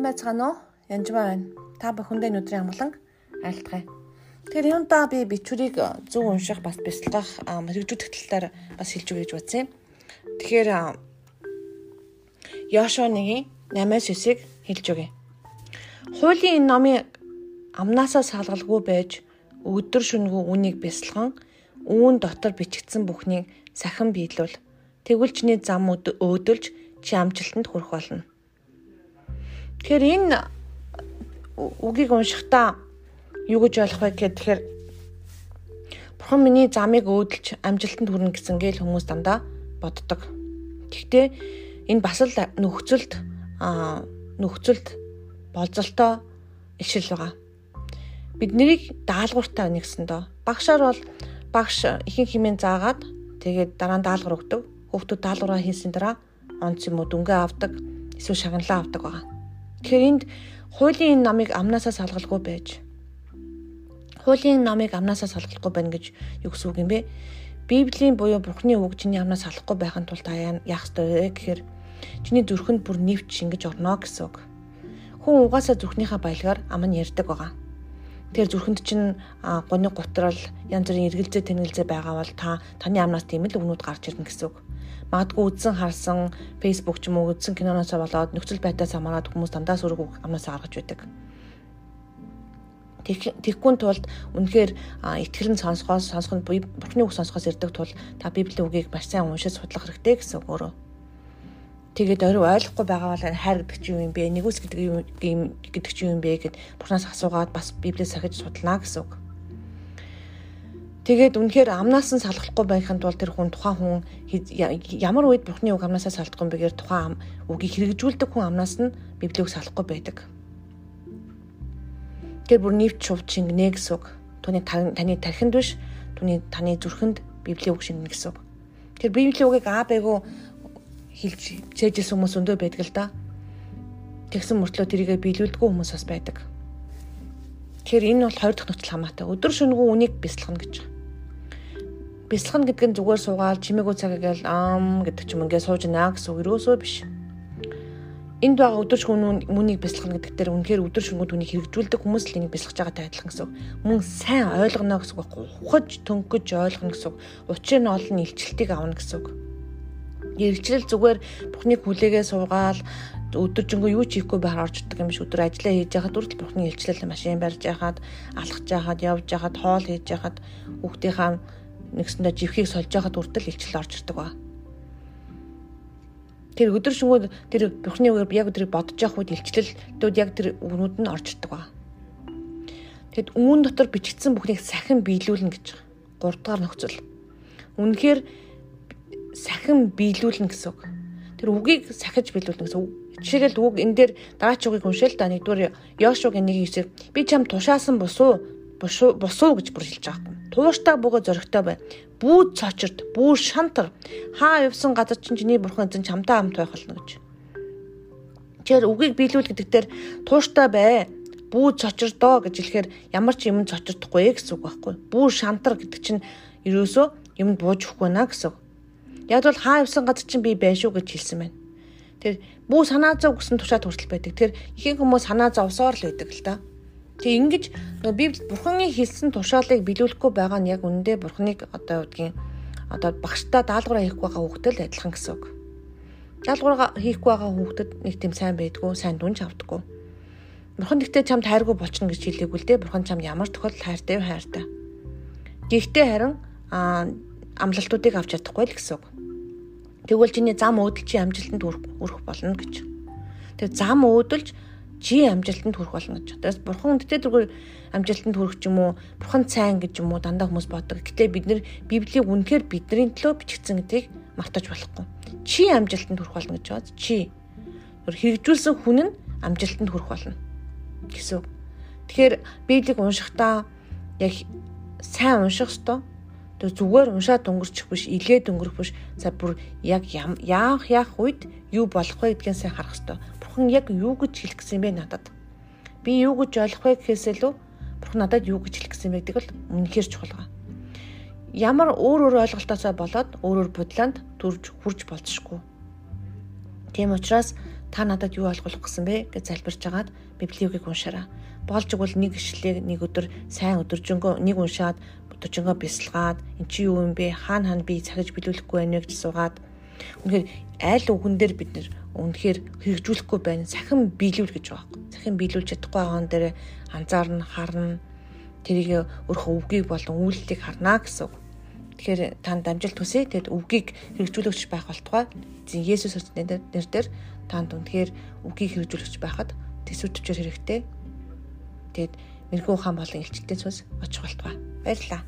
Сайн байцгаана уу? Янжмаа байна. Та бүхэндээ өдрийн амгалан айлтгая. Тэгэхээр юунда би бичвэрийг зөв унших бас бясалгах хэрэгжүүлэх талаар бас хэлж өгье гэж бодсон юм. Тэгэхээр Яшуа 1-ийн 8-9-ийг хэлж өгье. Хуулийн энэ номын амнаасаа салгалгүй байж өдөр шөнөгүй үнийг бясалган үүн дотор бичигдсэн бүхнийг сахин биелүүл. Тэгвэл чиний зам өөдөлж чи амжилтанд хүрэх болно. Тэгэхээр энэ үгийг уншихдаа юу гэж ойлгох вэ гэхээр Бурхан миний замыг өөдөлж амжилтанд хүрнэ гэсэн гээл хүмүүс дандаа боддог. Гэхдээ энэ бас л нөхцөлд нөхцөлд болзолтой ишил байгаа. Бид нарыг даалгавартай нэгсэн доо. Багшаар бол багш ихэнх хэмээн заагаад тэгээд дараа нь даалгавар өгдөг. Хүүхдүүд даалгавраа хийсэн дараа онц юм уу дүнгээ авдаг, эсвэл шагналаа авдаг байгаа. Тэгэхээр энд хуулийн энэ номыг амнаасаа салгалгүй байж хуулийн номыг амнаасаа салгалгүй байна гэж юу гэсэн үг юм бэ? Библийн буюу Бурхны үг чиний амнаас салахгүй байхын тулд яах ёстой вэ гэхээр чиний зүрхэнд бүр нэвч шингэж орно гэсэн үг. Хүн угаасаа зүрхнийхээ баялгаар ам нь ярддаг байгаа. Тэгэхээр зүрхэнд чинь гоны гутрал янз бүрийн эргэлзээ тэнэлзээ байгаа бол та таны амнаас тийм л өгнүүд гарч ирнэ гэсэн үг магадгүй үзсэн харсан фейсбુક ч юм уу үзсэн киноноос болоод нөхцөл байдлаас хамаарат хүмүүс дандаа сүрэг амнаас гаргаж байдаг. Тэгхүүн тулд үнэхээр итгэрэн сонсгоос сонсгонд бурхны үг сонсгоос ирдэг тул та библийн үгийг маш сайн уншиж судлах хэрэгтэй гэсэн үг өөрөө. Тэгээд орой ойлгохгүй байгаа бол хайр гэдэг чинь юу юм бэ? Нэгүс гэдэг юм гэдэг чинь юу юм бэ гэд бурхнаас асуугаад бас библиэс сахиж судлаа гэсэн үг. Тэгээд үнэхээр амнаас нь салгахгүй байхын тулд тэр хүн тухайн хүн ямар үед бурхны үг амнаасаа салдах юм бэгээр тухайн үгийг хэрэгжүүлдэг хүн амнаас нь библийг салахгүй байдаг. Тэр бүр нэвч шувд шингэнэ гэсэн үг. Түүний таны тархинд биш, түүний таны зүрхэнд библийн үг шингэнэ гэсэн үг. Тэр библийн үгийг аа байгуу хэлж цээжсэн хүмүүс өндөө байдаг л да. Тэгсэн мөртлөө тэрийгэ биелүүлдэггүй хүмүүс бас байдаг. Тэгэхээр энэ бол хоёр дахь нөхцөл хамаатай. Өдөр шөнөгүй үнийг бясалгана гэж бясалгана гэдэг нь зүгээр суугаад чимээгүй цагийг л ам гэдэг ч юм ингээ сууж наа гэсэн үг өрөөсөө биш. Энд байгаа өдөр шөнө мөнийг бясалгана гэдэг дээр үнэхээр өдөр шөнө түүнийг хэрэгжүүлдэг хүмүүс л энийг бясалгаж байгаатай адилхан гэсэн үг. Мөн сайн ойлгоно гэсэн үг. Ухаж төнгөж ойлгоно гэсэн үг. Учир нь олон илчлэлтийг авна гэсэн үг. Илчлэл зүгээр Бурхныг хүлээгээ суугаал өдөржингөө юу ч хийхгүй байхаар орж ирдэг юм биш өдөр ажиллаа хийж яхад үрдэл Бурхны илчлэл машин барьж яхад алхаж яхад явж яхад хоол хийж яхад хүүхдийнхаа нэгсэндээ живхийг сольж яхад үрдэл илчлэл орж ирдэг ба. Тэр өдөр шөнөгүй тэр Бурхны үгээр яг өдрийг бодож явах үед илчлэлтүүд яг тэр өгнүүд нь орж ирдэг ба. Тэгэд үүн дотор бичигдсэн бүхнийг сахин биелүүлнэ гэж. 3 дахь нөхцөл. Үнэхээр сахин биелүүлнэ гэсэн үг. Тэр үгийг сахиж биелүүлнэ гэсэн үг. Жишээлбэл үг энэ дээр дараач үгийг уншаал да нэгдүгээр Йошуагийн 1:9 би чам тушаасан босуу босуу гэж бүр хэлж байгаа юм. Тууштай бөгөө зөрөгтэй бай. Бүү цочирт, бүү шантар. Хаа явсан газар чинь чиний бурхан эзэн чамтай хамт байх болно гэж. Тэгэхээр үгийг биелүүл гэдэг дээр тууштай бай. Бүү цочирдоо гэж хэлэхээр ямар ч юм цочирдохгүй гэсэн үг байхгүй. Бүү шантар гэдэг чинь ерөөсөө юмд бууж өгөхгүй наа гэсэн үг. Яг бол хаа явсан газар чинь би байшгүй гэж хэлсэн байна. Тэр бүү санаа зов гэсэн тушаад хүртэл байдаг. Тэр ихэнх хүмүүс санаа зовсоор л байдаг л да. Тэг ингэж нөгөө Библи Бурханы хэлсэн тушаалыг биелүүлэхгүй байгаа нь яг үнэндээ Бурханыг одоо үгдгийн одоо багштай даалгавраа хийхгүй байгаа хүүхдэд адилхан гэсэн үг. Даалгавраа хийхгүй байгаа хүүхдэд нэг тийм сайн байдгүй, сайн дүнж авдаггүй. Бурхан гэхдээ чамд хайргүй болчихно гэж хэлээгүй л дээ. Бурхан чамд ямар тохиолдол хайртай вэ хайртай. Гэхдээ харин амлалтуудыг авч чадахгүй л гэсэн үг. Тэгвэл чиний зам өөдөл чи амжилтанд хүрэх болно гэж. Тэгээ зам өөдөлж чи амжилтанд хүрэх болно гэж. Тэрс бурхан үндэтэй зүгээр амжилтанд хүрэх ч юм уу, бурхан сайн гэж юм уу дандаа хүмүүс боддог. Гэтэ бид нар Библийг үнэхээр бидний төлөө бичигдсэн гэдгийг мартаж болохгүй. Чи амжилтанд хүрэх болно гэж бод. Чи хэрэгжүүлсэн хүн нь амжилтанд хүрэх болно гэсэн. Тэгэхээр Библийг уншихдаа яг сайн унших ёстой. Тэр зүгээр уншаад өнгөрчих биш, илгээд өнгөрөх биш. За бүр яг яах яах үед юу болох вэ гэдгийг сайн харах ёстой бурхан яг юу гэж хэлэх гэсэн бэ надад? Би юу гэж ойлгох вэ гэхээс илүү бурхан надад юу гэж хэлэх гэсэн бэ гэдэг л үнэхээр чухал байгаа. Ямар өөр өөр ойлголтоосоо болоод өөр өөр бодлоонд төрж хурж болцсохгүй. Тийм учраас та надад юу ойлгох гэсэн бэ гэж залбирч агаад библийг уншаарай. Болж игэл нэг ишлэгийг нэг өдөр сайн өдөржингөө нэг уншаад өдөржингөө бясалгаад эн чи юу юм бэ? Хаана хаана би цагаж биелүүлэхгүй байна гэж суугаад үнэхээр айл үгэн дээр бид нэр үнэхээр хэрэгжүүлэхгүй байна. Сахин биелүүл гэж байгаа. Сахин биелүүлж чадахгүй байгаа нь дээр анзаарна, харна. Тэрийг өөрхөн үгийг болон үйлдэлийг харна гэсэн үг. Тэгэхээр танд амжилт хүсье. Тэгэд үгийг хэрэгжүүлэгч байх болтугай. Эзэн Есүс Христосийн нэр дээр танд үнэхээр үгийг хэрэгжүүлэгч байхад төсөв төвчөр хэрэгтэй. Тэгэд мэрэгүү хаан болон илчилтийн цус очих болтугай. Баярлалаа.